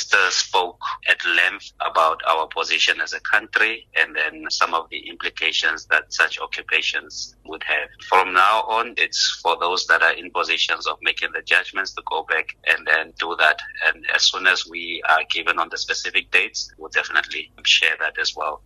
minister spoke at length about our position as a country and then some of the implications that such occupations would have. From now on, it's for those that are in positions of making the judgments to go back and then do that. And as soon as we are given on the specific dates, we'll definitely share that as well.